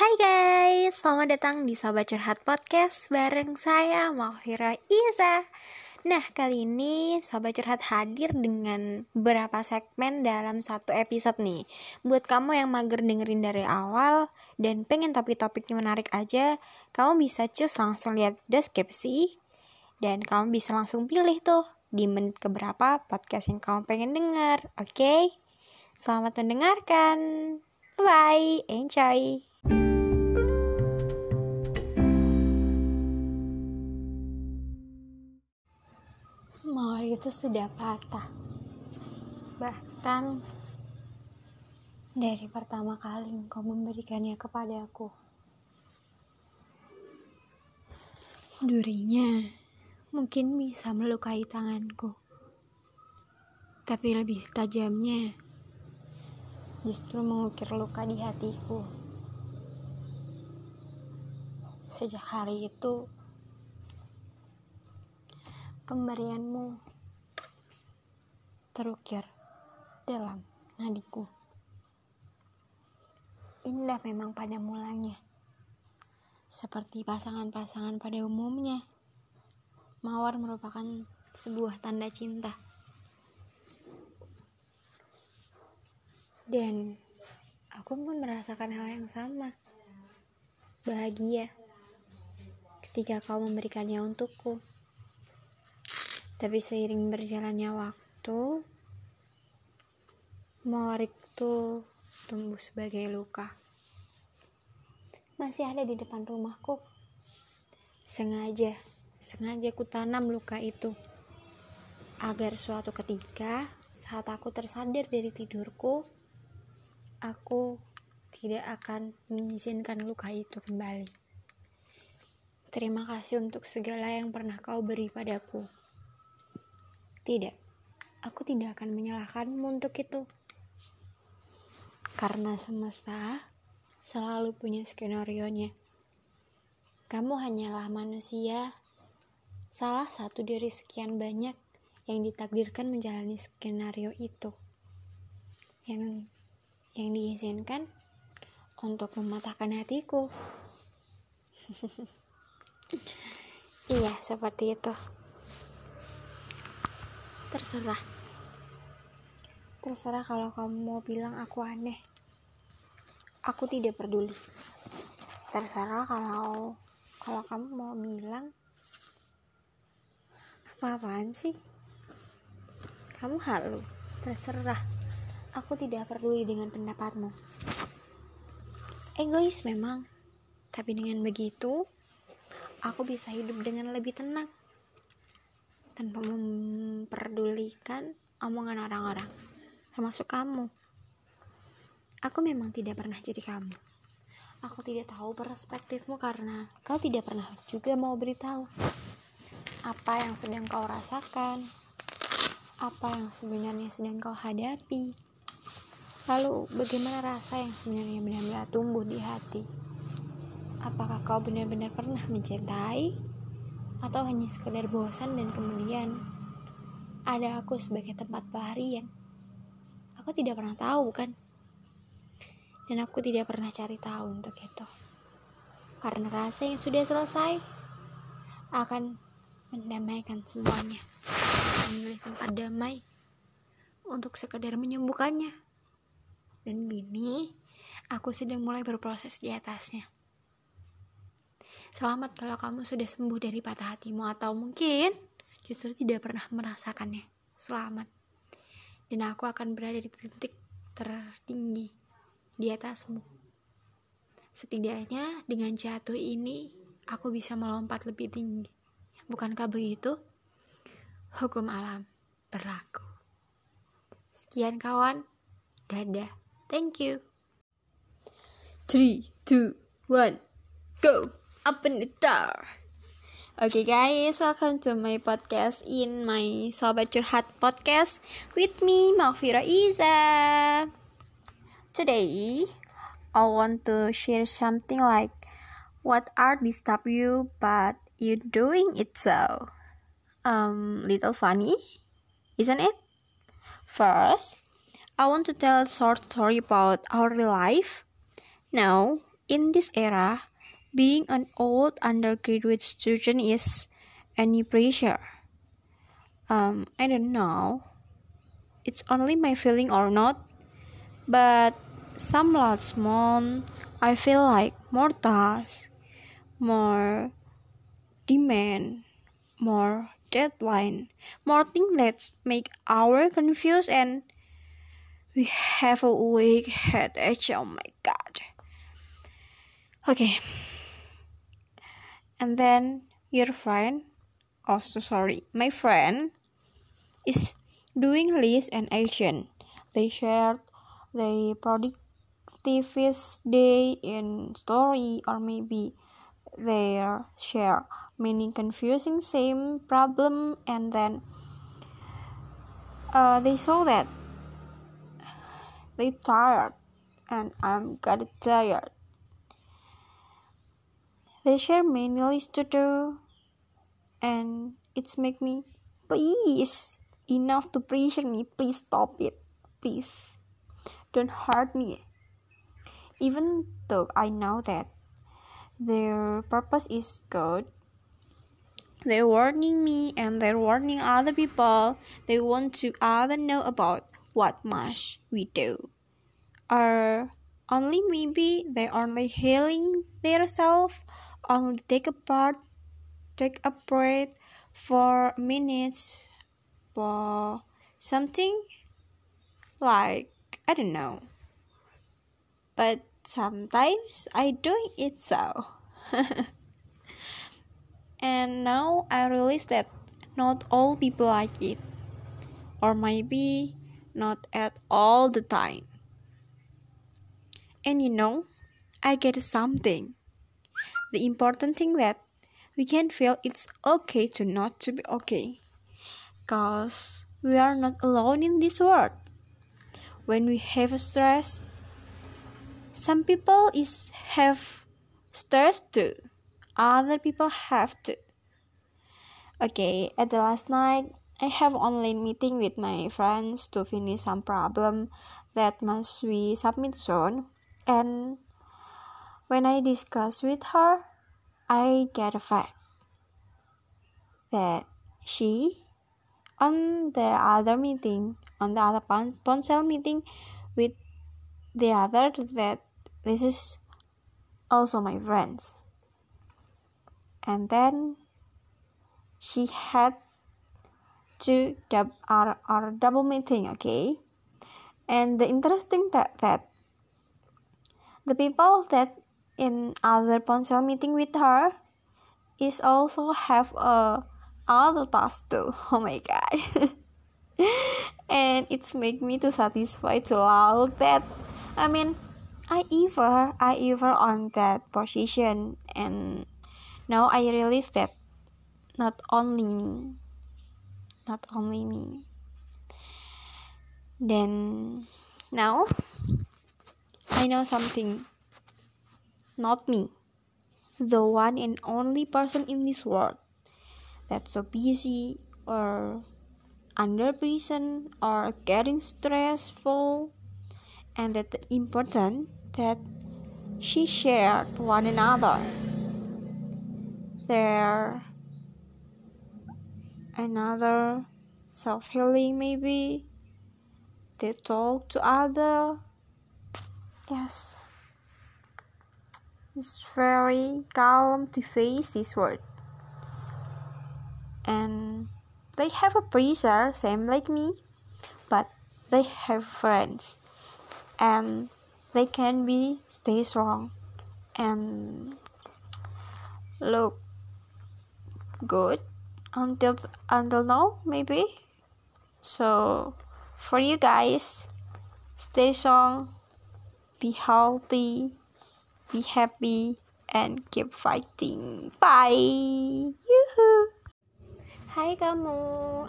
Hai guys, selamat datang di Sobat Curhat Podcast bareng saya Mahfira Iza. Nah, kali ini Sobat Curhat hadir dengan beberapa segmen dalam satu episode nih. Buat kamu yang mager dengerin dari awal dan pengen topik-topiknya menarik aja, kamu bisa cus langsung lihat deskripsi dan kamu bisa langsung pilih tuh di menit keberapa podcast yang kamu pengen denger. Oke? Okay? Selamat mendengarkan. Bye, enjoy. Itu sudah patah. Bahkan dari pertama kali engkau memberikannya kepadaku. Durinya mungkin bisa melukai tanganku. Tapi lebih tajamnya justru mengukir luka di hatiku. Sejak hari itu, pemberianmu terukir dalam nadiku. Indah memang pada mulanya, seperti pasangan-pasangan pada umumnya. Mawar merupakan sebuah tanda cinta. Dan aku pun merasakan hal yang sama. Bahagia ketika kau memberikannya untukku. Tapi seiring berjalannya waktu, mawar itu tumbuh sebagai luka. Masih ada di depan rumahku. Sengaja, sengaja ku tanam luka itu. Agar suatu ketika, saat aku tersadar dari tidurku, aku tidak akan mengizinkan luka itu kembali. Terima kasih untuk segala yang pernah kau beri padaku. Tidak, aku tidak akan menyalahkanmu untuk itu. Karena semesta selalu punya skenario-nya. Kamu hanyalah manusia, salah satu dari sekian banyak yang ditakdirkan menjalani skenario itu. Yang yang diizinkan untuk mematahkan hatiku. iya, seperti itu terserah. Terserah kalau kamu mau bilang aku aneh. Aku tidak peduli. Terserah kalau kalau kamu mau bilang. Apa-apaan sih? Kamu halu. Terserah. Aku tidak peduli dengan pendapatmu. Egois memang. Tapi dengan begitu aku bisa hidup dengan lebih tenang tanpa memperdulikan omongan orang-orang, termasuk kamu. Aku memang tidak pernah jadi kamu. Aku tidak tahu perspektifmu karena kau tidak pernah juga mau beritahu apa yang sedang kau rasakan, apa yang sebenarnya sedang kau hadapi. Lalu, bagaimana rasa yang sebenarnya benar-benar tumbuh di hati? Apakah kau benar-benar pernah mencintai? Atau hanya sekedar bosan dan kemudian ada aku sebagai tempat pelarian. Aku tidak pernah tahu kan? Dan aku tidak pernah cari tahu untuk itu. Karena rasa yang sudah selesai akan mendamaikan semuanya. Memilih tempat damai untuk sekedar menyembuhkannya. Dan gini, aku sedang mulai berproses di atasnya. Selamat kalau kamu sudah sembuh dari patah hatimu atau mungkin justru tidak pernah merasakannya. Selamat. Dan aku akan berada di titik tertinggi di atasmu. Setidaknya dengan jatuh ini aku bisa melompat lebih tinggi. Bukankah begitu? Hukum alam berlaku. Sekian kawan. Dadah. Thank you. 3, 2, 1, go! Open the door. Okay guys, welcome to my podcast in my Sobat Curhat podcast with me, Maghfira Iza. Today, I want to share something like what art disturb you but you doing it so. Um, little funny, isn't it? First, I want to tell a short story about our life. Now, in this era, being an old undergraduate student is any pressure. Um, I don't know. It's only my feeling or not, but some last month I feel like more tasks, more demand, more deadline, more things that make our confused and we have a weak headache. Oh my god. Okay. And then your friend, oh so sorry, my friend is doing list and action. They shared the productivist day in story or maybe they share many confusing same problem and then uh, they saw that they tired and I'm got tired. They share many lists to do and it's make me please enough to pressure me. Please stop it. Please. Don't hurt me. Even though I know that their purpose is good they're warning me and they're warning other people. They want to other know about what must we do. Or only maybe they only healing themselves only take a part take a breath for minutes for something like I don't know but sometimes I do it so And now I realize that not all people like it, or maybe not at all the time. And you know, I get something. The important thing that we can feel it's okay to not to be okay. Cause we are not alone in this world. When we have stress, some people is have stress too other people have to. Okay, at the last night, I have online meeting with my friends to finish some problem that must we submit soon. And when I discuss with her, I get a fact that she on the other meeting, on the other ponsel meeting with the other that this is also my friends. And then she had to dub our, our double meeting okay? And the interesting that that the people that in other ponsel meeting with her is also have a other task too oh my god and it's make me to satisfied to love that i mean i ever i ever on that position and now I realize that not only me, not only me. Then now I know something. Not me, the one and only person in this world that's so busy or under prison or getting stressful and that important that she shared one another. There another self-healing maybe they talk to other yes it's very calm to face this world. And they have a pressure same like me but they have friends. And they can be stay strong. And look good until until now maybe. So for you guys stay strong be healthy be happy and keep fighting bye Yuhu. Hai kamu,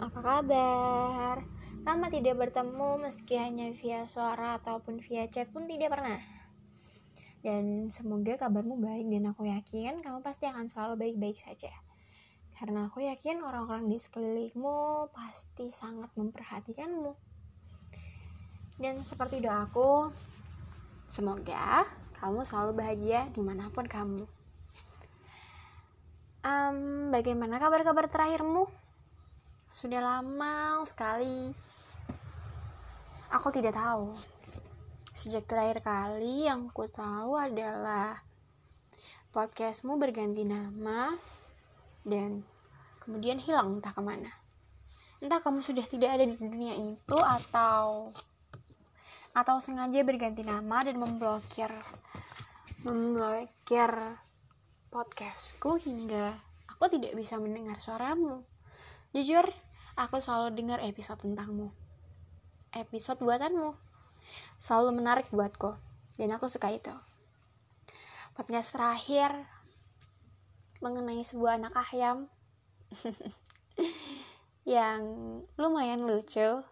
apa kabar? Lama tidak bertemu meski hanya via suara ataupun via chat pun tidak pernah. Dan semoga kabarmu baik dan aku yakin kamu pasti akan selalu baik-baik saja. Karena aku yakin orang-orang di sekelilingmu pasti sangat memperhatikanmu. Dan seperti doaku, semoga kamu selalu bahagia di mana pun kamu. Um, bagaimana kabar-kabar terakhirmu? Sudah lama sekali. Aku tidak tahu. Sejak terakhir kali yang ku tahu adalah podcastmu berganti nama dan kemudian hilang entah ke mana. Entah kamu sudah tidak ada di dunia itu atau atau sengaja berganti nama dan memblokir memblokir podcastku hingga aku tidak bisa mendengar suaramu. Jujur, aku selalu dengar episode tentangmu. Episode buatanmu. Selalu menarik buatku. Dan aku suka itu. Podcast terakhir mengenai sebuah anak ayam yang lumayan lucu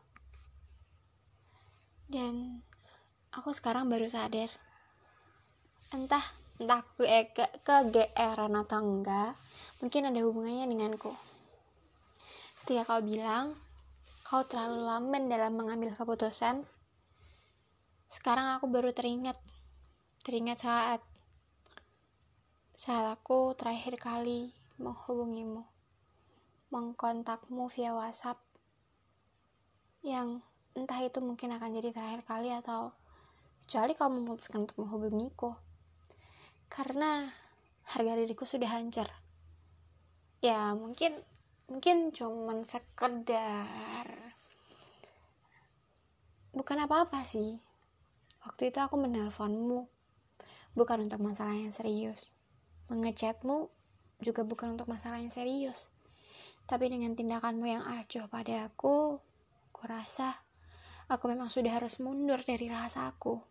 dan aku sekarang baru sadar. Entah entah ke, eh, ke kegeeran atau enggak mungkin ada hubungannya denganku. Ketika kau bilang kau terlalu lamban dalam mengambil keputusan sekarang aku baru teringat teringat saat saat aku terakhir kali menghubungimu mengkontakmu via WhatsApp yang entah itu mungkin akan jadi terakhir kali atau kecuali kau memutuskan untuk menghubungiku karena harga diriku sudah hancur. Ya mungkin mungkin cuman sekedar bukan apa-apa sih. Waktu itu aku menelponmu bukan untuk masalah yang serius. Mengechatmu juga bukan untuk masalah yang serius. Tapi dengan tindakanmu yang acuh pada aku kurasa aku memang sudah harus mundur dari rasaku.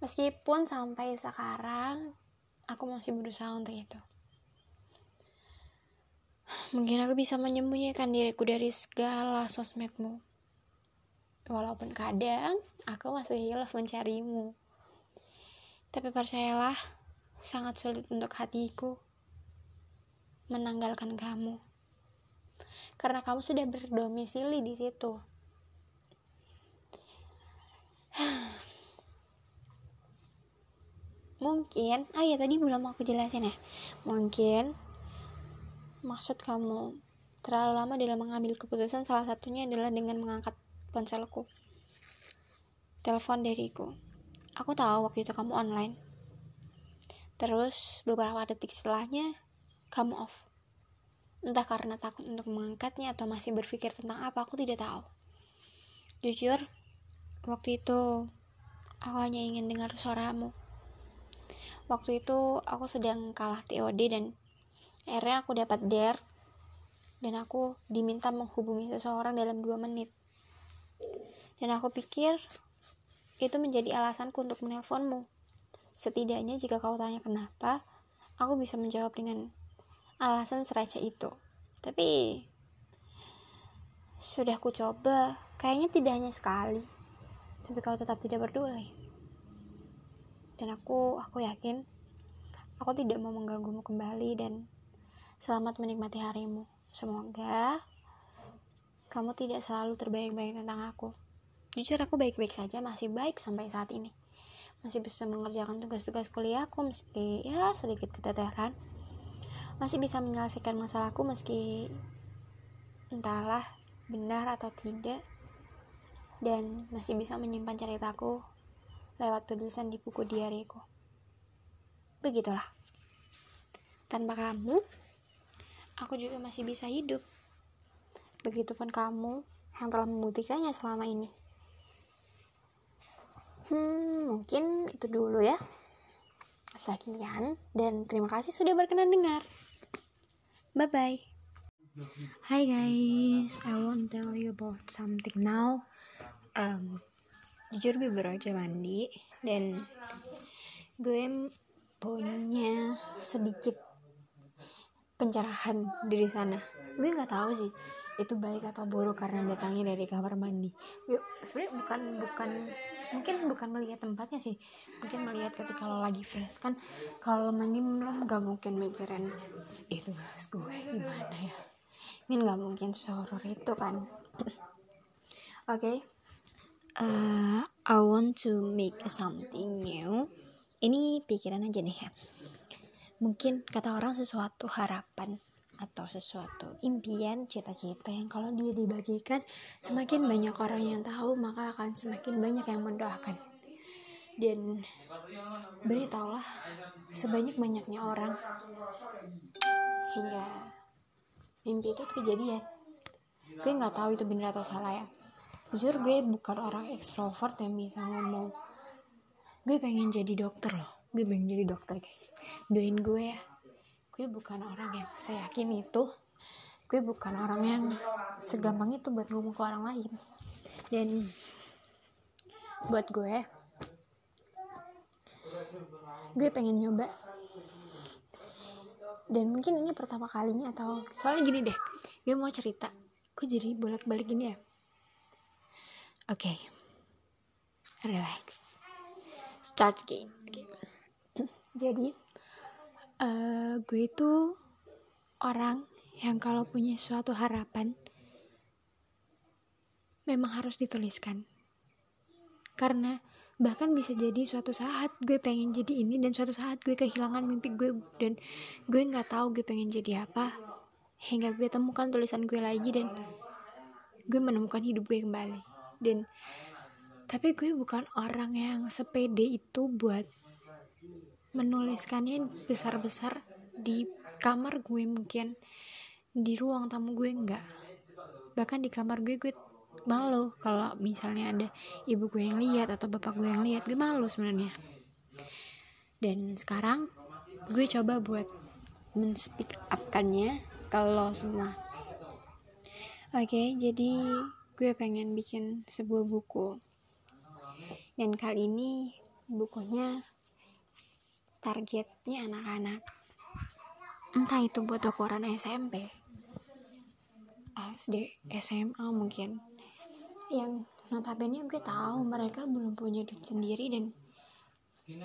Meskipun sampai sekarang aku masih berusaha untuk itu. Mungkin aku bisa menyembunyikan diriku dari segala sosmedmu. Walaupun kadang aku masih hilaf mencarimu. Tapi percayalah, sangat sulit untuk hatiku menanggalkan kamu. Karena kamu sudah berdomisili di situ. Mungkin ah ya tadi belum aku jelasin ya. Mungkin maksud kamu terlalu lama dalam mengambil keputusan salah satunya adalah dengan mengangkat ponselku telepon dariku aku tahu waktu itu kamu online. Terus beberapa detik setelahnya kamu off. Entah karena takut untuk mengangkatnya atau masih berpikir tentang apa aku tidak tahu. Jujur Waktu itu, aku hanya ingin dengar suaramu. Waktu itu, aku sedang kalah TOD dan akhirnya aku dapat dare dan aku diminta menghubungi seseorang dalam dua menit. Dan aku pikir itu menjadi alasanku untuk menelponmu. Setidaknya jika kau tanya kenapa, aku bisa menjawab dengan alasan seraca itu. Tapi sudah ku coba, kayaknya tidak hanya sekali tapi kau tetap tidak peduli dan aku aku yakin aku tidak mau mengganggumu kembali dan selamat menikmati harimu. Semoga kamu tidak selalu terbayang-bayang tentang aku. Jujur aku baik-baik saja masih baik sampai saat ini. Masih bisa mengerjakan tugas-tugas kuliahku meski ya sedikit keteteran. Masih bisa menyelesaikan masalahku meski entahlah benar atau tidak dan masih bisa menyimpan ceritaku lewat tulisan di buku diariku. Begitulah. Tanpa kamu, aku juga masih bisa hidup. Begitupun kamu yang telah membuktikannya selama ini. Hmm, mungkin itu dulu ya. Sekian dan terima kasih sudah berkenan dengar. Bye bye. Hi guys, I want to tell you about something now um, jujur gue baru aja mandi dan gue punya sedikit pencerahan dari sana. Gue nggak tahu sih itu baik atau buruk karena datangnya dari kamar mandi. Gue sebenarnya bukan bukan mungkin bukan melihat tempatnya sih. Mungkin melihat ketika lo lagi fresh. Kan kalau mandi lo nggak mungkin mikirin itu gas gue gimana ya? Ini nggak mungkin sehoror itu kan. Oke? okay uh, I want to make something new. Ini pikiran aja nih ya. Mungkin kata orang sesuatu harapan atau sesuatu impian cita-cita yang kalau dia dibagikan semakin banyak orang yang tahu maka akan semakin banyak yang mendoakan. Dan beritahulah sebanyak-banyaknya orang hingga mimpi itu kejadian gue nggak tahu itu benar atau salah ya jujur gue bukan orang ekstrovert yang bisa ngomong gue pengen jadi dokter loh. Gue pengen jadi dokter guys. Doain gue ya. Gue bukan orang yang seyakin itu. Gue bukan orang yang segampang itu buat ngomong ke orang lain. Dan buat gue gue pengen nyoba. Dan mungkin ini pertama kalinya atau soalnya gini deh gue mau cerita. Gue jadi bolak-balik gini ya oke okay. relax start game okay. jadi uh, gue itu orang yang kalau punya suatu harapan memang harus dituliskan karena bahkan bisa jadi suatu saat gue pengen jadi ini dan suatu saat gue kehilangan mimpi gue dan gue nggak tahu gue pengen jadi apa hingga gue temukan tulisan gue lagi dan gue menemukan hidup gue kembali dan tapi gue bukan orang yang sepede itu buat menuliskannya besar-besar di kamar gue mungkin. Di ruang tamu gue enggak. Bahkan di kamar gue gue malu kalau misalnya ada ibu gue yang lihat atau bapak gue yang lihat. Gue malu sebenarnya. Dan sekarang gue coba buat men-speak upkannya kalau semua. Oke okay, jadi gue pengen bikin sebuah buku. Dan kali ini bukunya targetnya anak-anak. Entah itu buat ukuran SMP SD SMA mungkin. Yang notabene gue tahu mereka belum punya duit sendiri dan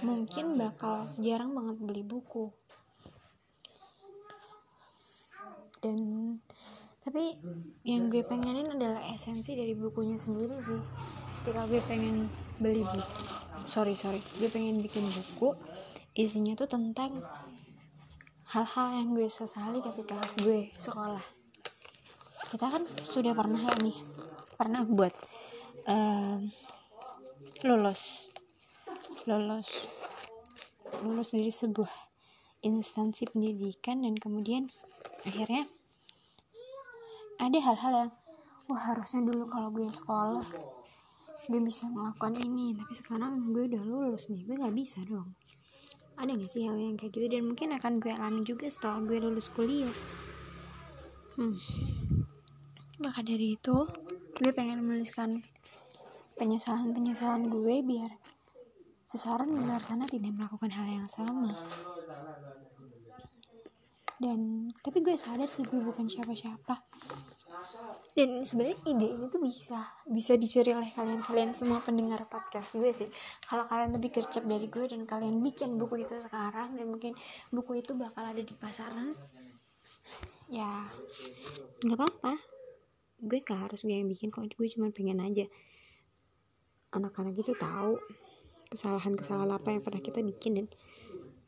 mungkin bakal jarang banget beli buku. Dan tapi yang gue pengenin adalah esensi dari bukunya sendiri sih. Ketika gue pengen beli buku sorry sorry gue pengen bikin buku isinya tuh tentang hal-hal yang gue sesali ketika gue sekolah. Kita kan sudah pernah ya nih pernah buat uh, lulus lulus lulus dari sebuah instansi pendidikan dan kemudian akhirnya ada hal-hal yang wah harusnya dulu kalau gue sekolah gue bisa melakukan ini. Tapi sekarang gue udah lulus nih gue nggak bisa dong. Ada gak sih hal yang kayak gitu? Dan mungkin akan gue alami juga setelah gue lulus kuliah. Hmm. maka dari itu gue pengen menuliskan penyesalan-penyesalan gue biar seseorang di luar sana tidak melakukan hal yang sama. Dan tapi gue sadar sih gue bukan siapa-siapa dan sebenarnya ide ini tuh bisa bisa dicuri oleh kalian-kalian semua pendengar podcast gue sih. Kalau kalian lebih gercep dari gue dan kalian bikin buku itu sekarang dan mungkin buku itu bakal ada di pasaran ya nggak apa-apa. Gue gak harus gue yang bikin kok. Gue cuma pengen aja. Anak-anak itu tahu kesalahan-kesalahan apa yang pernah kita bikin dan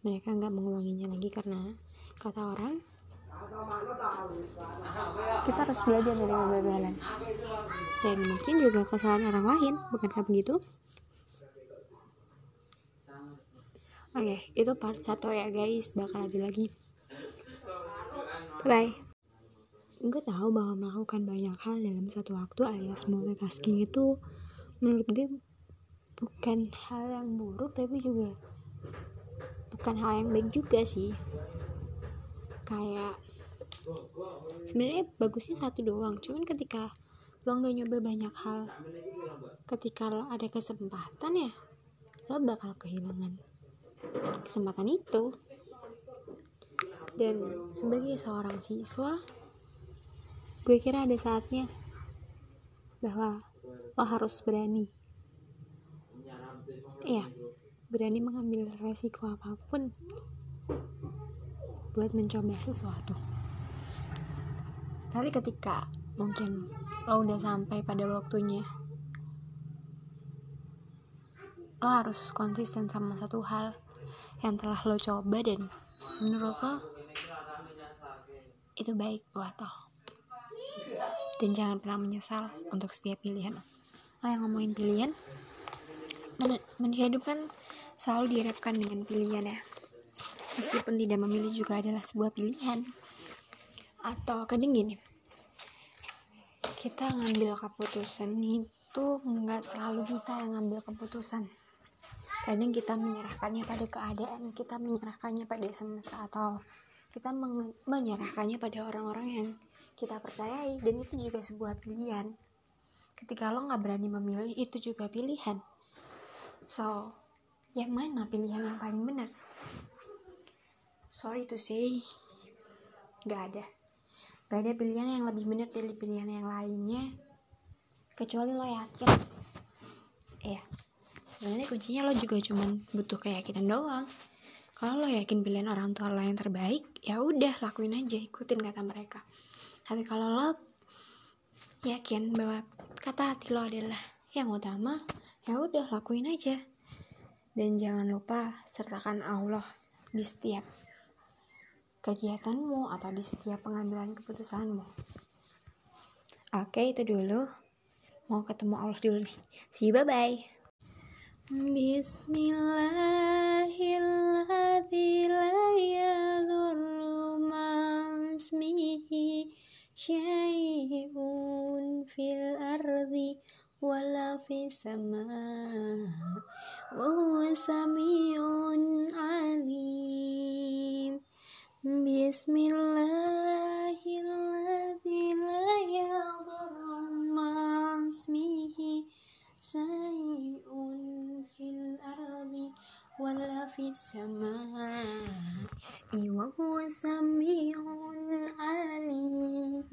mereka nggak mengulanginya lagi karena kata orang kita harus belajar dari kegagalan. Dan mungkin juga kesalahan orang lain bukankah begitu? Oke okay, itu part satu ya guys. Bakal ada lagi. Bye gue tahu bahwa melakukan banyak hal dalam satu waktu alias multitasking itu menurut gue bukan hal yang buruk tapi juga bukan hal yang baik juga sih kayak sebenarnya bagusnya satu doang. Cuman ketika lo nggak nyoba banyak hal ketika lo ada kesempatan ya lo bakal kehilangan kesempatan itu. Dan sebagai seorang siswa gue kira ada saatnya bahwa lo harus berani. Iya berani mengambil resiko apa pun buat mencoba sesuatu. Tapi ketika mungkin lo udah sampai pada waktunya lo harus konsisten sama satu hal yang telah lo coba dan menurut lo itu baik buat lo. Dan jangan pernah menyesal untuk setiap pilihan. Lo yang ngomongin pilihan men manusia hidup kan selalu dihadapkan dengan pilihan ya meskipun tidak memilih juga adalah sebuah pilihan. Atau kadang gini kita ngambil keputusan itu nggak selalu kita yang ngambil keputusan. Kadang kita menyerahkannya pada keadaan kita menyerahkannya pada semesta atau kita menyerahkannya pada orang-orang yang kita percayai dan itu juga sebuah pilihan. Ketika lo nggak berani memilih itu juga pilihan. So yang mana pilihan yang paling benar sorry to say nggak ada. Gak ada pilihan yang lebih benar dari pilihan yang lainnya. Kecuali lo yakin. Ya sebenarnya kuncinya lo juga cuman butuh keyakinan doang. Kalau lo yakin pilihan orang tua lo yang terbaik ya udah lakuin aja ikutin kata mereka. Tapi kalau lo yakin bahwa kata hati lo adalah yang utama ya udah lakuin aja. Dan jangan lupa sertakan Allah di setiap kegiatanmu atau di setiap pengambilan keputusanmu. Oke, itu dulu. Mau ketemu Allah dulu nih. See you, bye-bye. Bismillahirrahmanirrahim. syai'un fil ardi بسم الله الذي لا يضر مع اسمه شيء في الأرض ولا في السماء وهو سميع عليم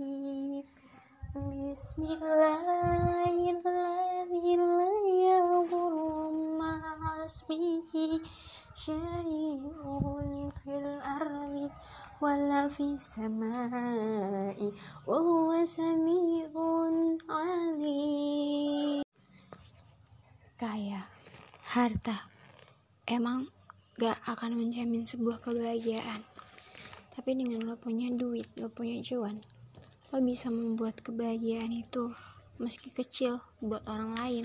Bismillahirrahmanirrahim. Fil ardi wala fis samai wa huwa sami'un alim. Kaya harta emang gak akan menjamin sebuah kebahagiaan. Tapi dengan lo punya duit lo punya cuan lo bisa membuat kebahagiaan itu meski kecil buat orang lain.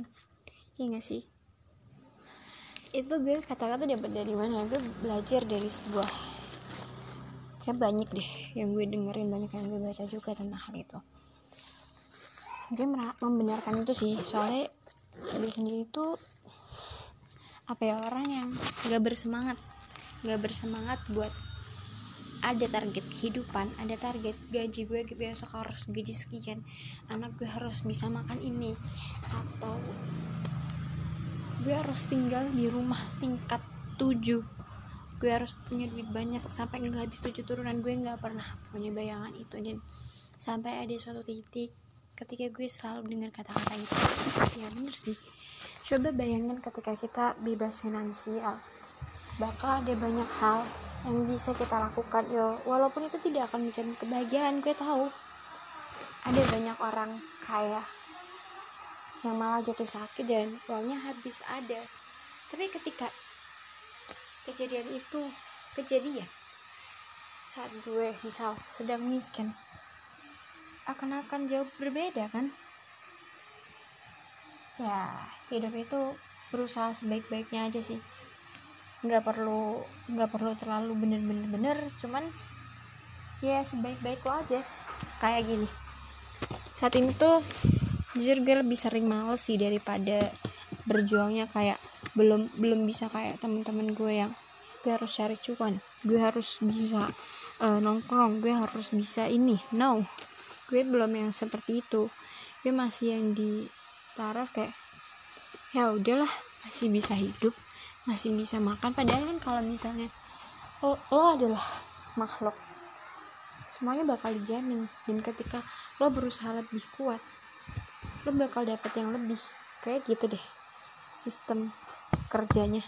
Iya gak sih? Itu gue kata-kata dapat dari mana? Gue belajar dari sebuah kayak banyak deh yang gue dengerin banyak yang gue baca juga tentang hal itu. Gue membenarkan itu sih. Soalnya gue sendiri tuh apa ya orang yang gak bersemangat gak bersemangat buat ada target kehidupan ada target gaji gue besok harus gaji sekian anak gue harus bisa makan ini atau gue harus tinggal di rumah tingkat 7 gue harus punya duit banyak sampai nggak habis tujuh turunan gue nggak pernah punya bayangan itu. Dan sampai ada suatu titik ketika gue selalu dengar kata-kata itu ya bener sih. Coba bayangin ketika kita bebas finansial bakal ada banyak hal yang bisa kita lakukan yo. Walaupun itu tidak akan menjamin kebahagiaan gue tahu. Ada banyak orang kaya yang malah jatuh sakit dan uangnya habis ada. Tapi ketika kejadian itu kejadian saat gue misal sedang miskin akan akan jauh berbeda kan? Ya hidup itu berusaha sebaik-baiknya aja sih nggak perlu nggak perlu terlalu bener-bener bener cuman ya sebaik-baik lo aja. Kayak gini. Saat ini tuh jujur gue lebih sering males sih daripada berjuangnya. Kayak belum belum bisa kayak teman-teman gue yang gue harus cari cuan. Gue harus bisa uh, nongkrong. Gue harus bisa ini. No. Gue belum yang seperti itu. Gue masih yang di taraf kayak ya udahlah masih bisa hidup masih bisa makan. Padahal kan kalau misalnya lo, lo adalah makhluk. Semuanya bakal dijamin. Dan ketika lo berusaha lebih kuat lo bakal dapet yang lebih. Kayak gitu deh sistem kerjanya.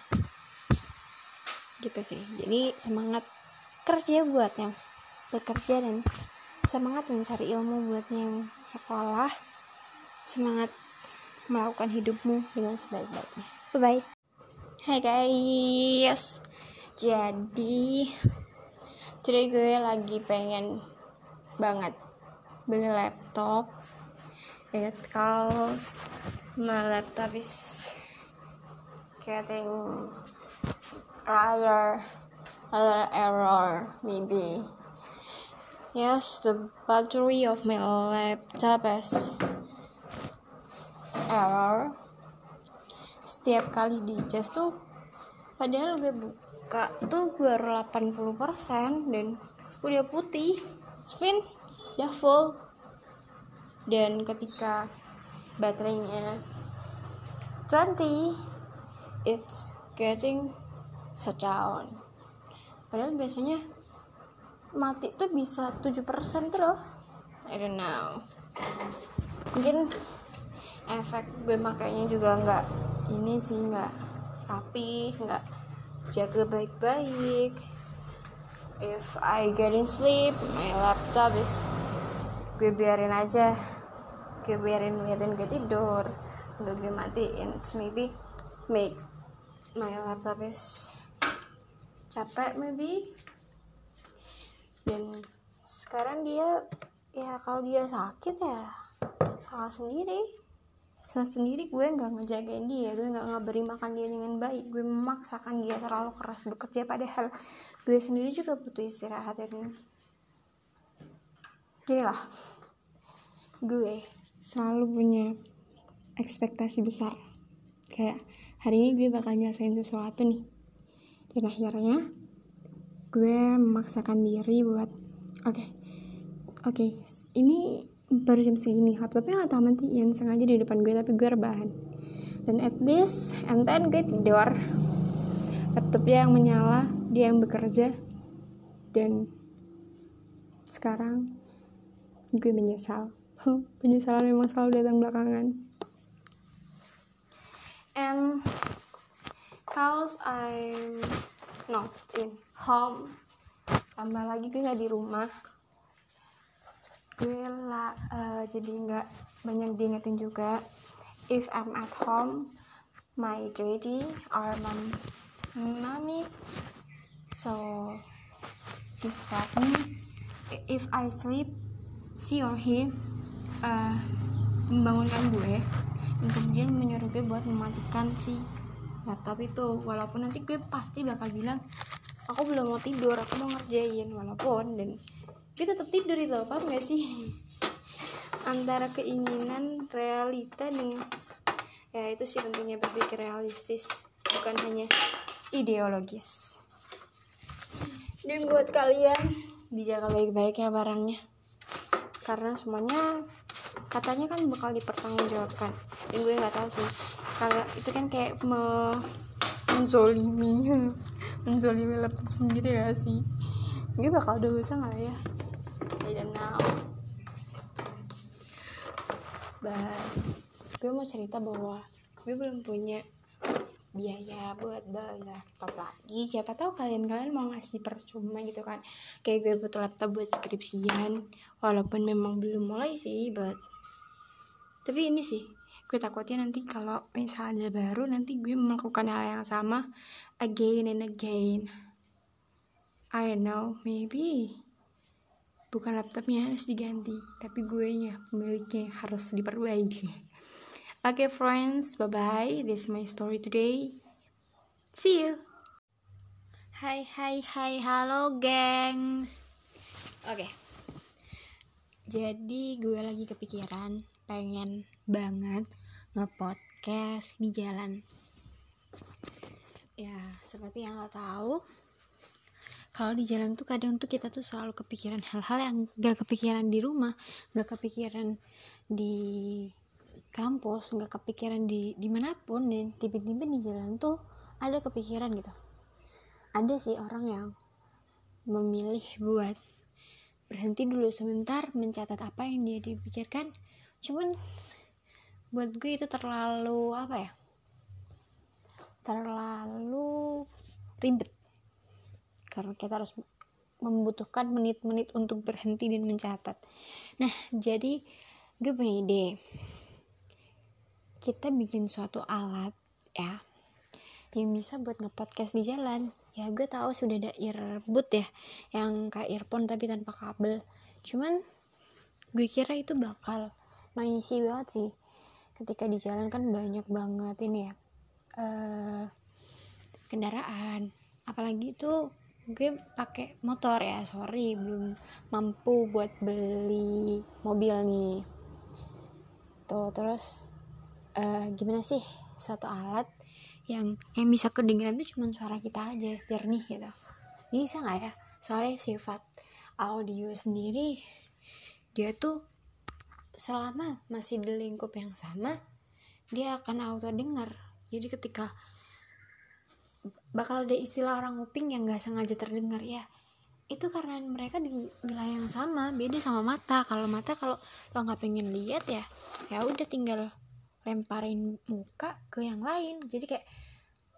Gitu sih. Jadi semangat kerja buat yang bekerja dan semangat mencari ilmu buat yang sekolah. Semangat melakukan hidupmu dengan sebaik-baiknya. Bye bye hai guys. Jadi today gue lagi pengen banget beli laptop. It calls my laptop is getting rather rather error maybe. Yes the battery of my laptop is error setiap kali di cas tuh padahal gue buka tuh baru 80% dan udah putih. Spin udah full. Dan ketika baterainya 20 it's getting shut down. Padahal biasanya mati tuh bisa 7% tuh loh. I don't know. Mungkin efek gue makanya juga nggak ini sih nggak rapi nggak jaga baik-baik. If I getting sleep my laptop is gue biarin aja. Gue biarin ngeliatin gue tidur nggak gue matiin. It's maybe make my laptop is capek maybe. Dan sekarang dia ya kalau dia sakit ya salah sendiri salah sendiri gue nggak ngejagain dia gue nggak ngaberi makan dia dengan baik. Gue memaksakan dia terlalu keras bekerja padahal gue sendiri juga butuh istirahat dan gini lah gue selalu punya ekspektasi besar. Kayak hari ini gue bakal nyelesain sesuatu nih. Dan akhirnya gue memaksakan diri buat oke okay, oke okay, ini baru jam segini. Laptopnya gak tahu matiin sengaja di depan gue tapi gue rebahan. Dan at least and then gue tidur. Laptopnya yang menyala dia yang bekerja. Dan sekarang gue menyesal. Penyesalan memang selalu datang belakangan. And cause I'm not in home tambah lagi gue gak di rumah gue lah uh, jadi nggak banyak diingetin juga. If I'm at home my daddy or mom mommy so disturb me. If I sleep she or he uh, membangunkan gue. Dan kemudian menyuruh gue buat mematikan si laptop itu. Walaupun nanti gue pasti bakal bilang aku belum mau tidur aku mau ngerjain walaupun dan kita tetap tidur itu apa nggak sih? Antara keinginan realita dan ya itu sih pentingnya berpikir realistis bukan hanya ideologis. Dan buat kalian dijaga baik-baik ya barangnya. Karena semuanya katanya kan bakal dipertanggungjawabkan. Dan gue nggak tahu sih kalau itu kan kayak me menzolimi menzolimi laptop sendiri ya sih? Gue bakal dosa nggak ya I don't know but gue mau cerita bahwa gue belum punya biaya buat beli laptop lagi. Siapa tahu kalian-kalian mau ngasih percuma gitu kan. Kayak gue butuh laptop buat skripsian. Walaupun memang belum mulai sih but tapi ini sih gue takutnya nanti kalau misalnya baru nanti gue melakukan hal yang sama again and again. I don't know maybe bukan laptopnya harus diganti tapi gue nya pemiliknya harus diperbaiki. Oke okay, friends bye bye this is my story today. See you. Hai hai hai. Halo gengs. Oke. Okay. jadi gue lagi kepikiran pengen banget ngepodcast di jalan. Ya seperti yang lo tahu kalau di jalan tuh kadang tuh kita tuh selalu kepikiran hal-hal yang gak kepikiran di rumah gak kepikiran di kampus gak kepikiran di di mana pun dan tiba-tiba di jalan tuh ada kepikiran gitu. Ada sih orang yang memilih buat berhenti dulu sebentar mencatat apa yang dia dipikirkan. Cuman buat gue itu terlalu apa ya terlalu ribet karena kita harus membutuhkan menit-menit untuk berhenti dan mencatat. Nah jadi gue punya ide. Kita bikin suatu alat ya yang bisa buat ngepodcast di jalan. Ya gue tahu sudah ada earbud ya yang kayak earphone tapi tanpa kabel. Cuman gue kira itu bakal noisy banget sih. Ketika di jalan kan banyak banget ini ya uh, kendaraan. Apalagi itu gue pakai motor ya sorry belum mampu buat beli mobil nih. Tuh terus uh, gimana sih suatu alat yang yang bisa kedengeran tuh cuma suara kita aja jernih gitu. Bisa nggak ya? Soalnya sifat audio sendiri dia tuh selama masih di lingkup yang sama dia akan auto dengar jadi ketika bakal ada istilah orang nguping yang nggak sengaja terdengar ya. Itu karena mereka di wilayah yang sama beda sama mata. Kalau mata kalau lo nggak pengen lihat ya ya udah tinggal lemparin muka ke yang lain. Jadi kayak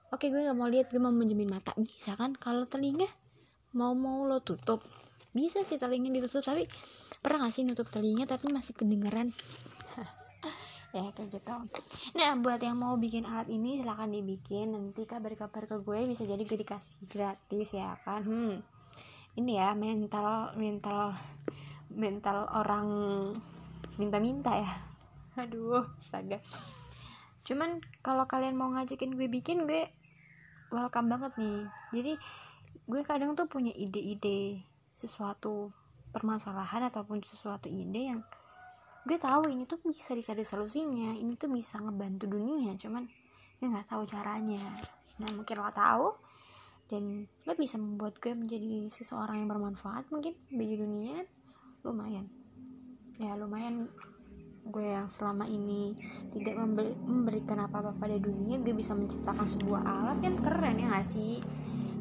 oke okay, gue nggak mau lihat gue mau menjamin mata. Bisa kan? Kalau telinga mau mau lo tutup. Bisa sih telinga ditutup tapi pernah gak sih nutup telinga tapi masih kedengeran ya kayak gitu. Nah buat yang mau bikin alat ini silahkan dibikin. Nanti kabar-kabar ke gue bisa jadi gue dikasih gratis ya kan? Hmm. Ini ya mental mental mental orang minta-minta ya. Aduh astaga. Cuman kalau kalian mau ngajakin gue bikin gue welcome banget nih. Jadi gue kadang tuh punya ide-ide sesuatu permasalahan ataupun sesuatu ide yang gue tahu ini tuh bisa dicari solusinya ini tuh bisa ngebantu dunia cuman gue nggak tahu caranya. Nah mungkin lo tahu dan lo bisa membuat gue menjadi seseorang yang bermanfaat mungkin bagi dunia. Lumayan. Ya lumayan gue yang selama ini tidak memberikan apa-apa pada dunia gue bisa menciptakan sebuah alat kan keren ya gak sih?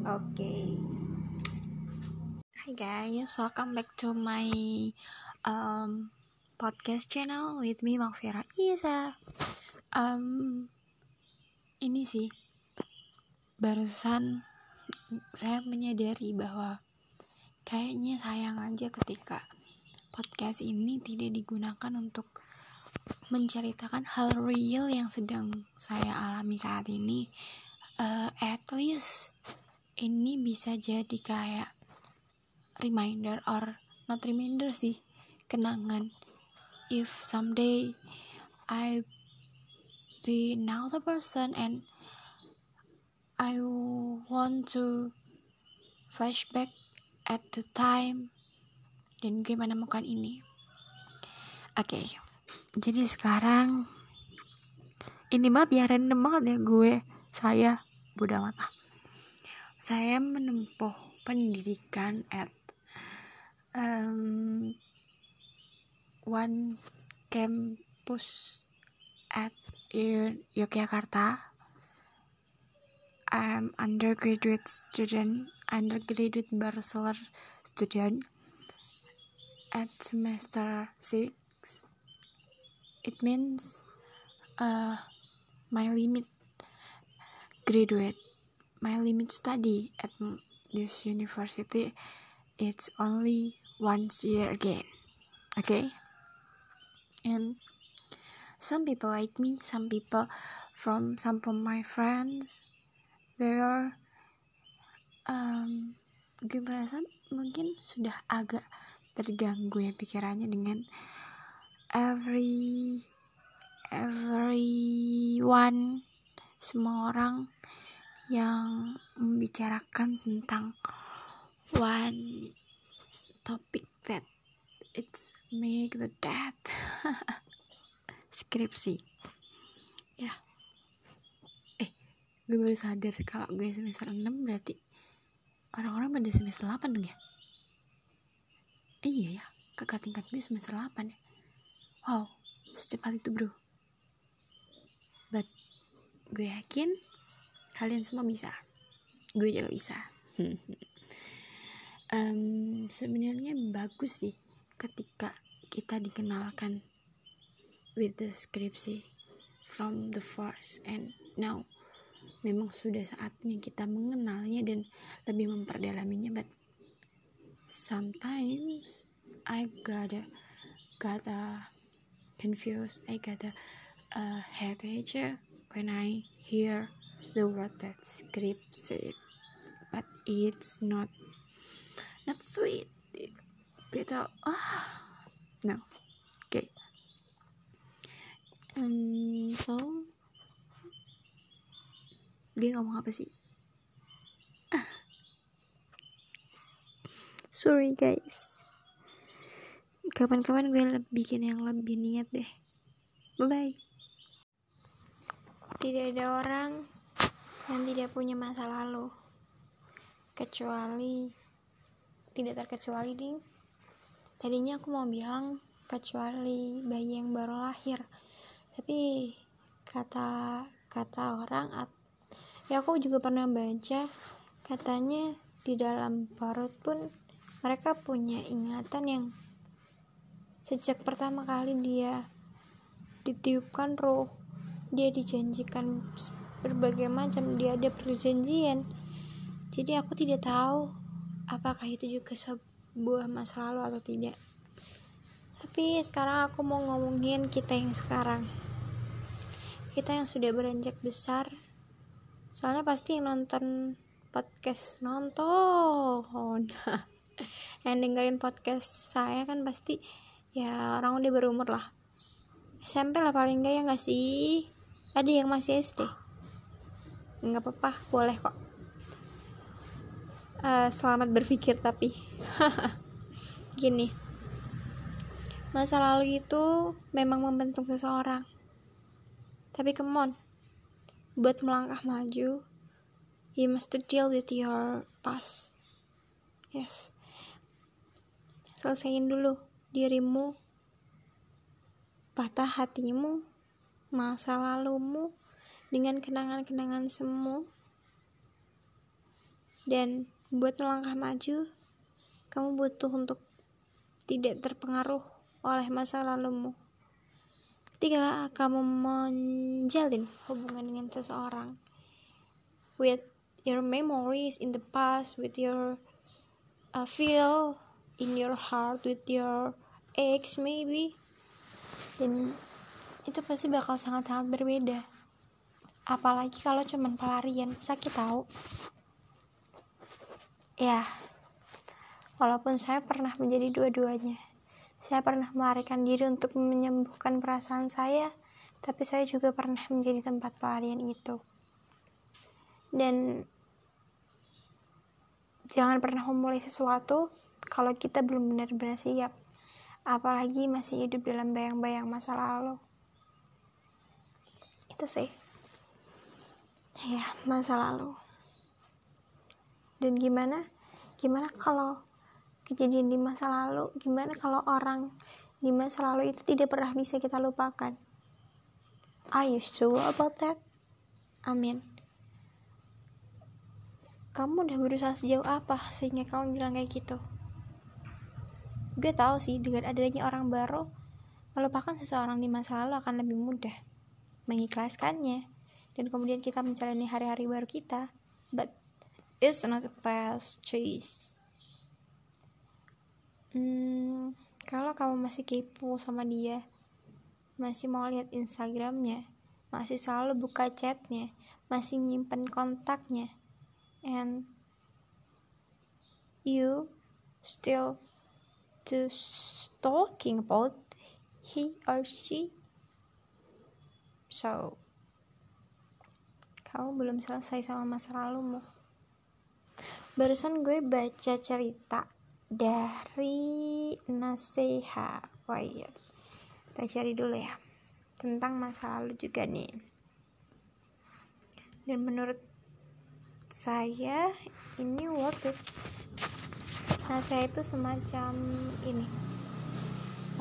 Oke. Okay. Hi guys welcome back to my um, podcast channel with me Magvira Isa um, ini sih barusan saya menyadari bahwa kayaknya sayang aja ketika podcast ini tidak digunakan untuk menceritakan hal real yang sedang saya alami saat ini. Uh, at least ini bisa jadi kayak reminder or not reminder sih kenangan if someday I be now the person and I want to flashback at the time dan gue menemukan ini. Oke okay jadi sekarang ini banget ya random banget ya gue saya Buddha Mata saya menempuh pendidikan at um, one campus at Yogyakarta. I'm undergraduate student undergraduate bachelor student at semester 6 it means uh, my limit graduate my limit study at this university it's only once year again. Okay and some people like me some people from some from my friends. They are um, gue merasa mungkin sudah agak terganggu ya pikirannya dengan every everyone semua orang yang membicarakan tentang one topic that it's make the death. Skripsi. Ya. Eh gue baru sadar kalau gue semester 6 berarti orang-orang pada semester 8 dong ya? Eh, iya ya kakak tingkat gue semester 8 ya. Wow secepat itu bro. But gue yakin kalian semua bisa. Gue juga bisa. Um, sebenarnya bagus sih ketika kita dikenalkan with the skripsi from the first and now memang sudah saatnya kita mengenalnya dan lebih memperdalaminya but sometimes I gotta gotta confused. I got a, a headache when I hear the word that script said. But it's not not sweet bitter ah. No. Okay. Um so dia ngomong apa sih? Sorry guys. Kapan-kapan gue bikin yang lebih niat deh. Bye bye tidak ada orang yang tidak punya masa lalu. Kecuali tidak terkecuali ding tadinya aku mau bilang kecuali bayi yang baru lahir. Tapi kata kata orang ya aku juga pernah baca katanya di dalam perut pun mereka punya ingatan yang sejak pertama kali dia ditiupkan roh dia dijanjikan berbagai macam dia ada perjanjian. Jadi aku tidak tahu apakah itu juga sebuah masa lalu atau tidak. Tapi sekarang aku mau ngomongin kita yang sekarang. Kita yang sudah beranjak besar. Soalnya pasti yang nonton podcast nonton. Yang dengerin podcast saya kan pasti ya orang udah berumur lah. SMP lah paling enggak ya nggak sih? Ada yang masih SD nggak apa-apa boleh kok uh, selamat berpikir tapi gini Masa lalu itu memang membentuk seseorang. Tapi come on, buat melangkah maju, you must to deal with your past. Yes. Selesaiin dulu dirimu, patah hatimu, masa lalumu, dengan kenangan-kenangan semu. Dan buat melangkah maju, kamu butuh untuk tidak terpengaruh oleh masa lalumu. Ketika kamu menjalin hubungan dengan seseorang, with your memories in the past, with your uh, feel in your heart, with your ex maybe, dan itu pasti bakal sangat-sangat berbeda. Apalagi kalau cuman pelarian, sakit tahu. Ya, walaupun saya pernah menjadi dua-duanya. Saya pernah melarikan diri untuk menyembuhkan perasaan saya, tapi saya juga pernah menjadi tempat pelarian itu. Dan jangan pernah memulai sesuatu kalau kita belum benar-benar siap, apalagi masih hidup dalam bayang-bayang masa lalu. Itu sih. Ya, masa lalu. Dan gimana? Gimana kalau kejadian di masa lalu? Gimana kalau orang di masa lalu itu tidak pernah bisa kita lupakan? Are you sure about that? Amin. Kamu udah berusaha sejauh apa sehingga kamu bilang kayak gitu? Gue tahu sih dengan adanya orang baru melupakan seseorang di masa lalu akan lebih mudah mengikhlaskannya. Dan kemudian kita menjalani hari-hari baru kita but it's not a past choice hmm, kalau kamu masih kepo sama dia masih mau lihat instagramnya masih selalu buka chatnya masih nyimpen kontaknya and you still to talking about he or she. So kamu belum selesai sama masa lalumu barusan gue baca cerita dari Naseha. Wah iya kita cari dulu ya tentang masa lalu juga nih. Dan menurut saya ini worth it. Saya itu semacam ini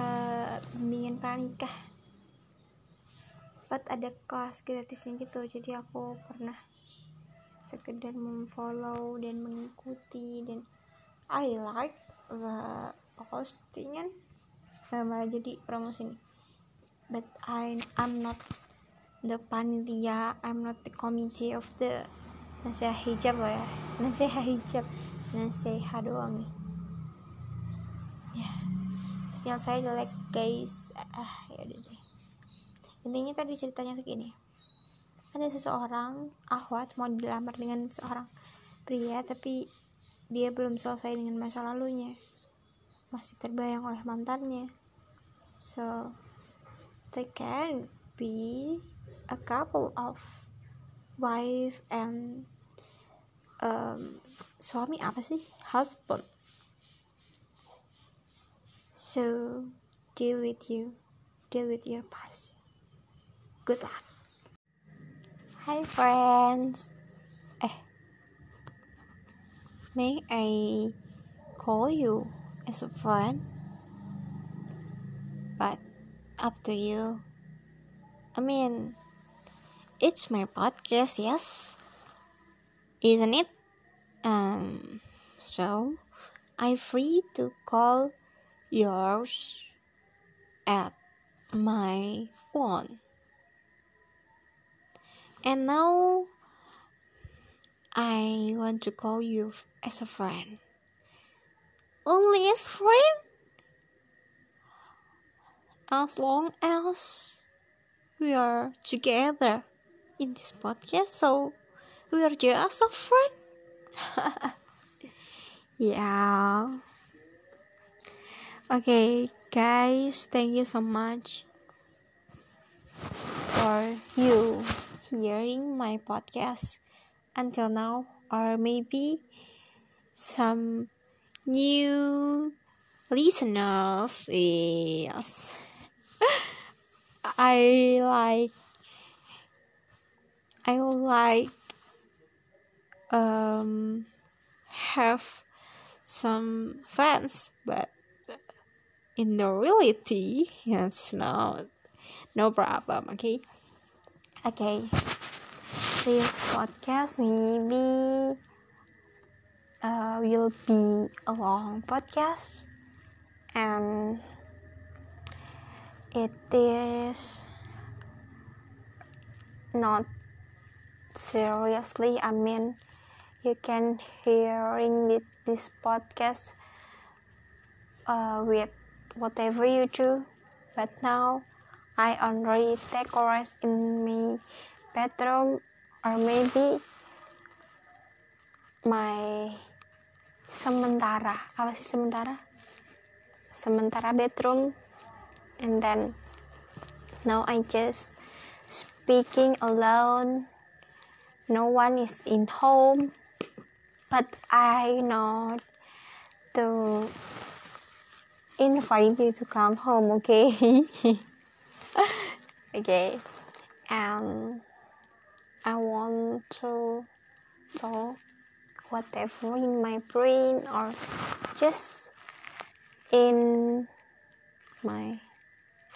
uh, bimbingan pranikah. Buat ada kelas gratisnya gitu jadi aku pernah sekedar memfollow dan mengikuti dan I like the postingan nah, malah jadi promosi ini but I I'm not the panitia I'm not the committee of the nasihat hijab lah ya. Nasihat hijab nasihat doang nih. Ya sinyal saya jelek guys. Ah ya udah deh. Intinya tadi ceritanya tuh gini ada seseorang ahwat mau dilamar dengan seorang pria tapi dia belum selesai dengan masa lalunya. Masih terbayang oleh mantannya. So they can be a couple of wife and um, suami apa sih? Husband. So deal with you. Deal with your past. Good luck hi friends. Eh. May I call you as a friend? But up to you. I mean it's my podcast yes. Isn't it? Um so I'm free to call yours at my one and now I want to call you as a friend. Only as friend? As long as we are together in this podcast so we are just a friend? Yeah. Okay guys thank you so much for you hearing my podcast. Until now or maybe some new listeners yes I like I like um have some fans but in the reality it's not no problem okay okay. This podcast maybe uh, will be a long podcast. And it is not seriously i mean you can hearing this podcast uh, with whatever you do but now i already take rest in my bedroom or maybe my sementara. Apa sih sementara? Sementara bedroom. And then now I just speaking alone. No one is in home but I know to invite you to come home okay okay and I want to talk whatever in my brain or just in my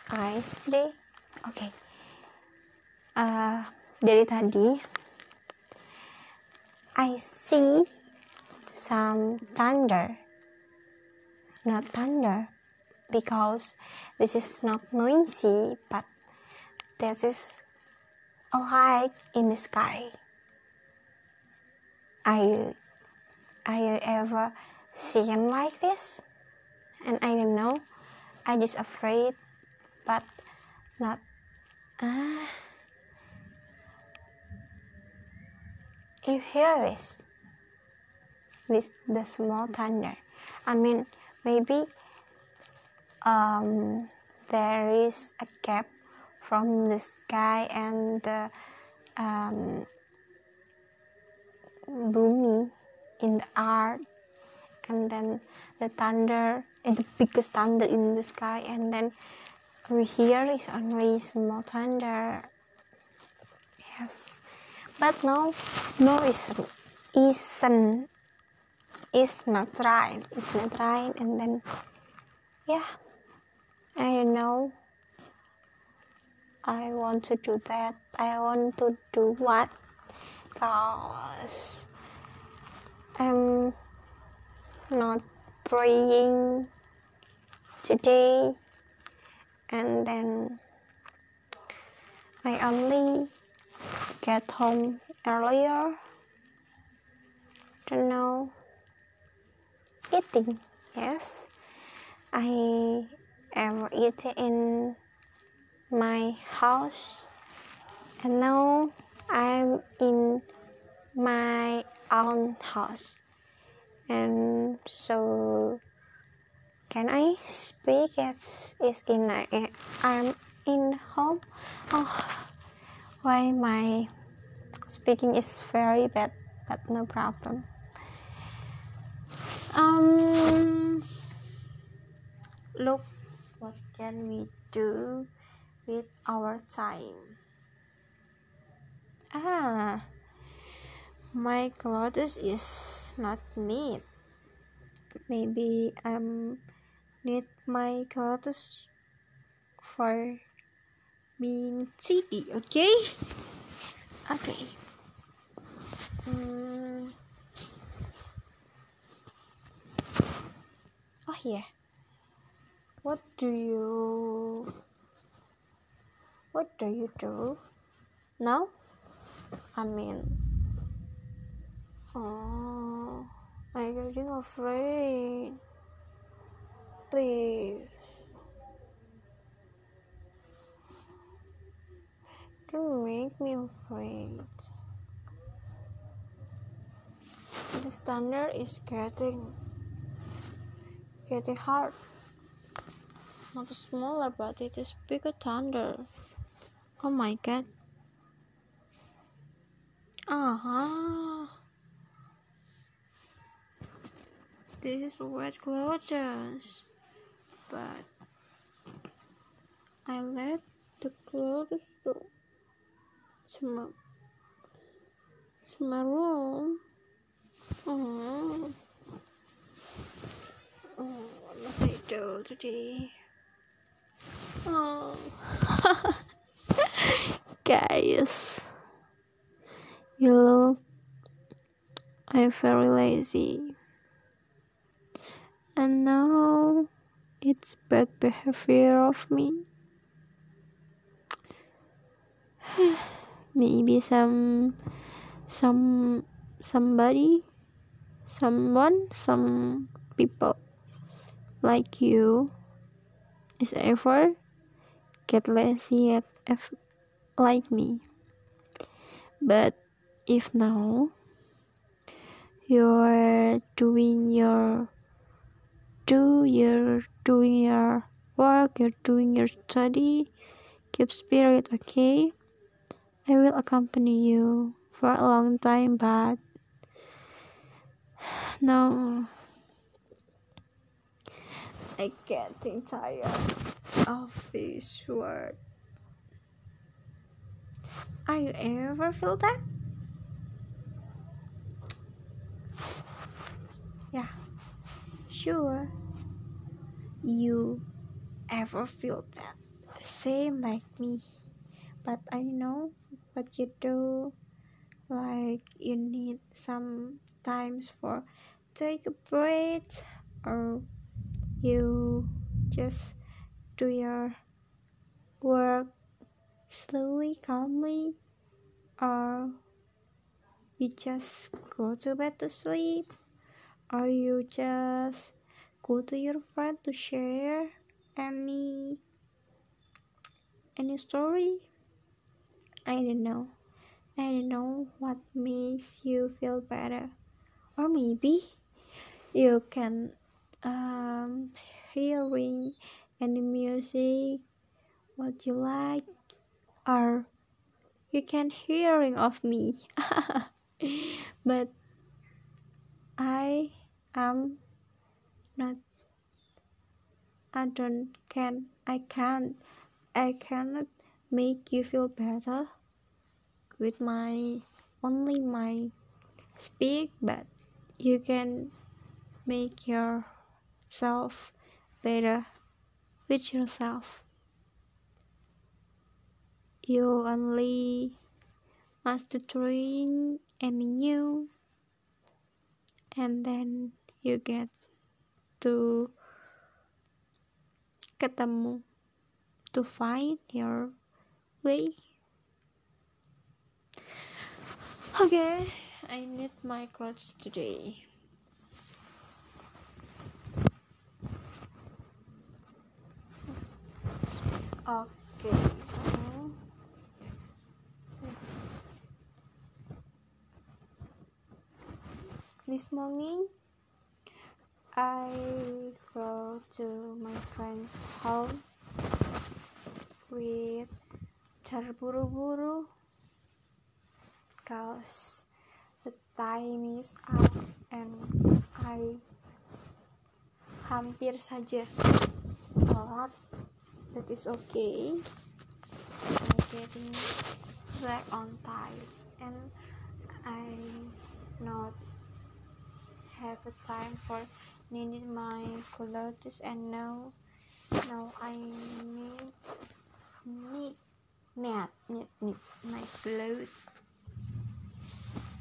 eyes today okay. uh, dari tadi I see some thunder not thunder because this is not noisy but this is a light in the sky. Are you are you ever seen like this? And I don't know. I just afraid but not ah you hear this? This the small thunder. I mean maybe um there is a gap from the sky and the um, boomy in the earth and then the thunder and the biggest thunder in the sky. And then we hear is only small thunder. Yes. But no no is isn't is not right. It's not right. And then yeah. I don't know i want to do that. I want to do what? Cause i'm not praying today. And then I only get home earlier to know eating. Yes I am eat in my house. And now I'm in my own house. And so can I speak? As is in I'm in home. Oh why my speaking is very bad but no problem. Um look what can we do with our time. Ah my clothes is not neat. Maybe I'm need my clothes for being cheeky okay? Okay. Hmm. oh yeah. What do you what do you do? Now i mean oh i'm getting afraid? Please. Don't make me afraid. The standard is getting getting hard. Not smaller but it is bigger thunder oh my god. Uh-huh this is wet clothes but I let the clothes to smell smell room. Oh. oh what must I do? Today Oh. Guys, you look I'm very lazy. And now it's bad behavior of me. Maybe some some somebody someone some people like you is ever get lazy at F like me. But if now you're doing your do you're doing your work, you're doing your study, keep spirit, okay? I will accompany you for a long time, but no. I getting tired of this word. Are you ever feel that? Yeah, sure. You ever feel that? Same like me. But I know what you do. Like you need some times for take a break or you just do your work slowly, calmly, or you just go to bed to sleep, or you just go to your friend to share any any story. I don't know. I don't know what makes you feel better, or maybe you can um, hearing any music what you like or you can hearing of me but i am not i don't can i can't i cannot make you feel better with my only my speak but you can make your self better with yourself. You only must trying any new and then you get to ketemu to find your way. Okay, I need my clothes today. okay so this morning I go to my friend's home with terburu-buru cause the time is up and I hampir saja telat that is okay. I getting back on time and I not have a time for needing my clothes and now now I need need need need, need my clothes.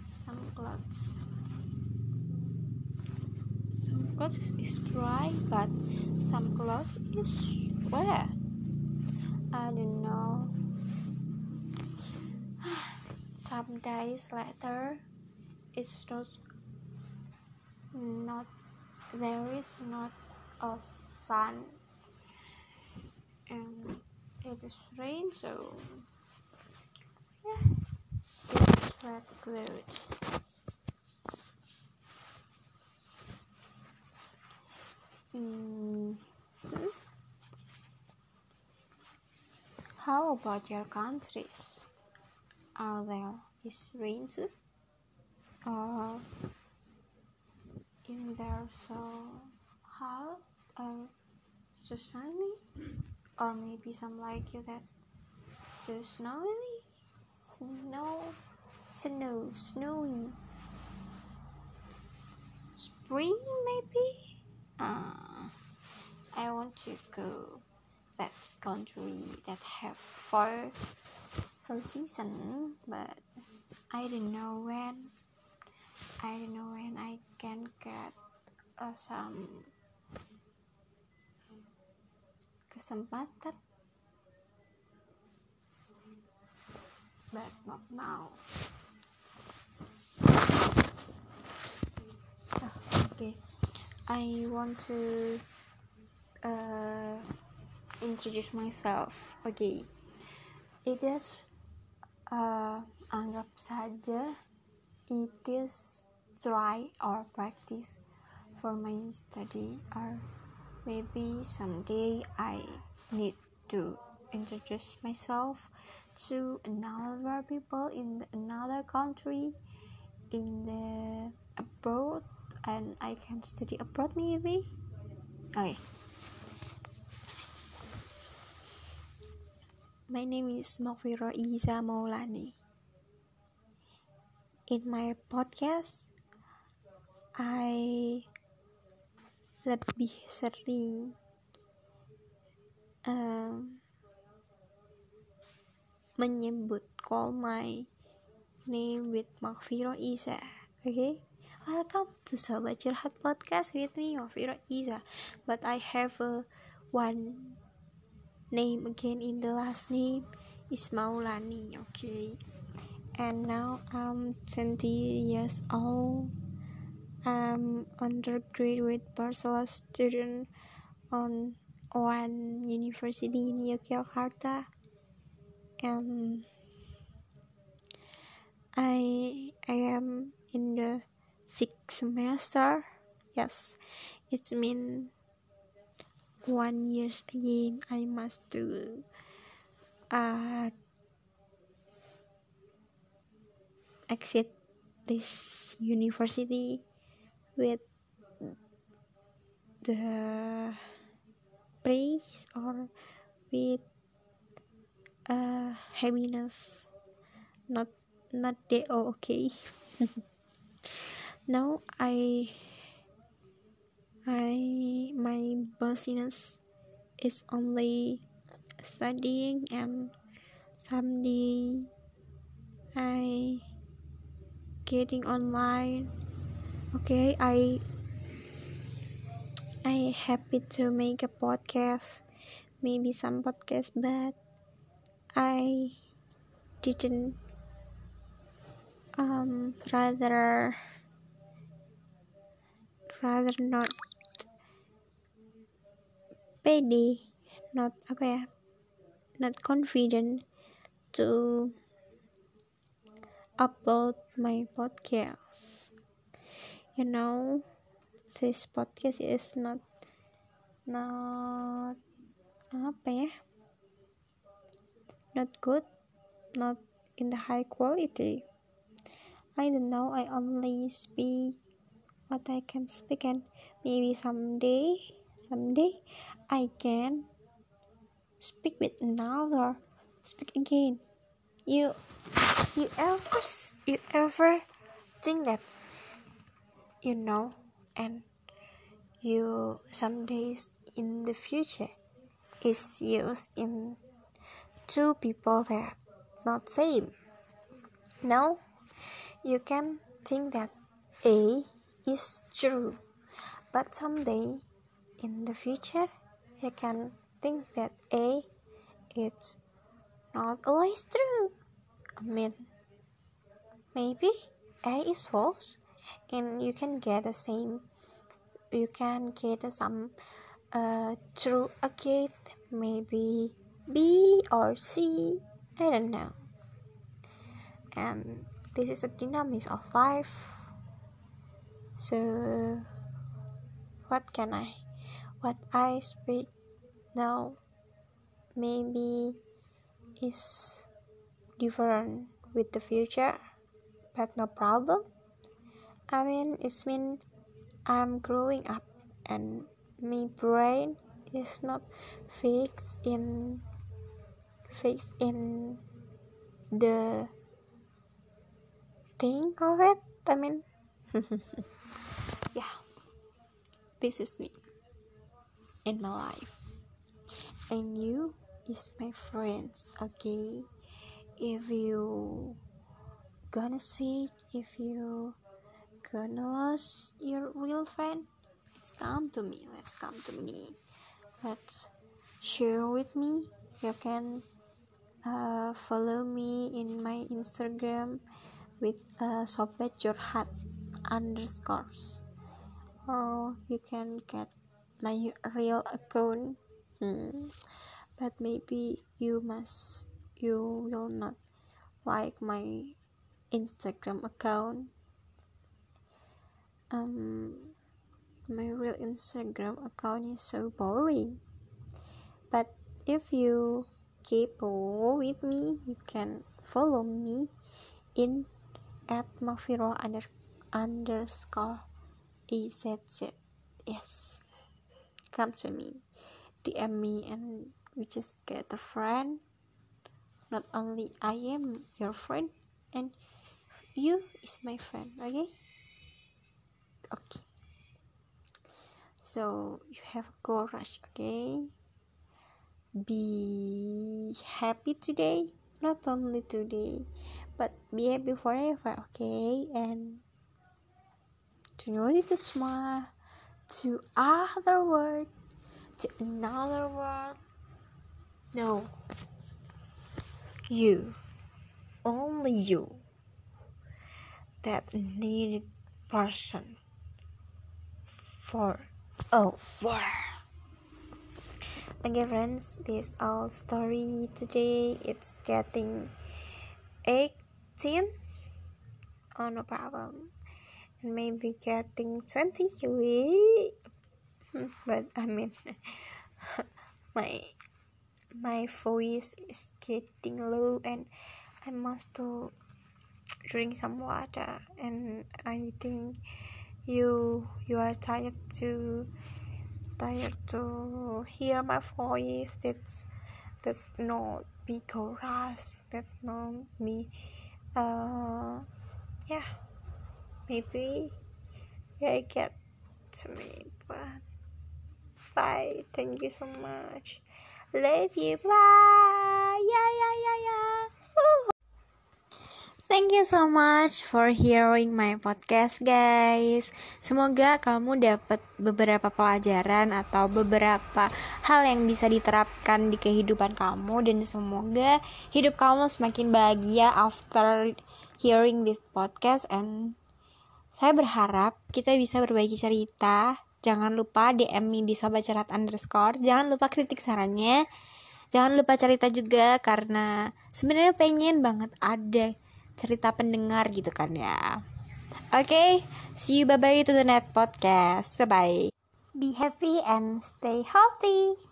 Some clothes. Some clothes is dry but some clothes is wet. I don't know. Some days later it's not not there is not a sun and it is rain so yeah it's wet clothes mm -hmm. how about your countries? Are there is rain too? Or in there so hot or so sunny or maybe some like you that so snowy snow snow snowy. Spring maybe? Uh, I want to go that country that have four four season but I don't know when I don't know when I can get uh, some kesempatan. But not now. Oh, okay. I want to uh, introduce myself. Okay. It is uh, anggap saja it is try or practice for my study or maybe someday I need to introduce myself to another people in another country in the abroad and I can study abroad maybe? Okay. My name is Mokfiro Iza Maulani in my podcast I lebih sering um, menyebut call my name with Makfiro Iza okay welcome to Sobat Curhat Podcast with me Makfiro Iza. But I have a one name again in the last name is Maulani okay and now I'm 20 years old. I'm undergraduate bachelor student on one university in Yogyakarta. And I I am in the sixth semester. Yes it means one years again I must do uh, exit this university with the praise or with uh, happiness not not the oh, okay. Now i i my business is only studying and someday i getting online okay? I i happy to make a podcast maybe some podcast but i didn't um rather rather not pede not ya not confident to upload my podcast. You know this podcast is not not apa ya? Not good not in the high quality. I don't know I only speak what I can speak and maybe someday someday I can speak with another speak again. You you ever you ever think that you know and you some days in the future is used in two people that not same? Now you can think that a is true but someday in the future you can think that a is not always true mean maybe a is false and you can get the same you can get some uh, true again maybe b or c i don't know. And this is a dynamics of life. So what can i what i speak now maybe is different with the future but no problem I mean, it's mean I'm growing up and my brain is not fixed in fixed in the thing of it. I mean, yeah, this is me in my life, and you is my friends. Okay, if you gonna say if you gonna lose your real friend it's come to me let's come to me. Let's share with me. You can uh, follow me in my instagram with uh, sobat curhat underscores. Or you can get my real account. Hmm. but maybe you must you will not like my instagram account. Um my real instagram account is so boring. But if you keep with me you can follow me in at mafiro under underscore ezz yes come to me. Dm me and we just get a friend not only i am your friend and you is my friend okay? Okay. So you have courage okay? Be happy today not only today but be happy forever okay? And to know to smile to other world to another world no you only you that needed person for over. Okay, friends, this all story today. It's getting 18. Oh, no problem. And maybe getting 20. We, hmm, but I mean, my my voice is getting low and I must to drink some water. And I think you you are tired to tired to hear my voice. That's that's not be chorus that's not me. Uh yeah maybe I get to me but bye. Thank you so much love you bye yeah yeah yeah yeah. Thank you so much for hearing my podcast, guys. Semoga kamu dapat beberapa pelajaran atau beberapa hal yang bisa diterapkan di kehidupan kamu, dan semoga hidup kamu semakin bahagia after hearing this podcast. And saya berharap kita bisa berbagi cerita. Jangan lupa DM di sobat cerat underscore. Jangan lupa kritik sarannya. Jangan lupa cerita juga karena sebenarnya pengen banget ada cerita pendengar gitu kan ya Oke, see you bye bye to the net podcast. Bye bye. Be happy and stay healthy.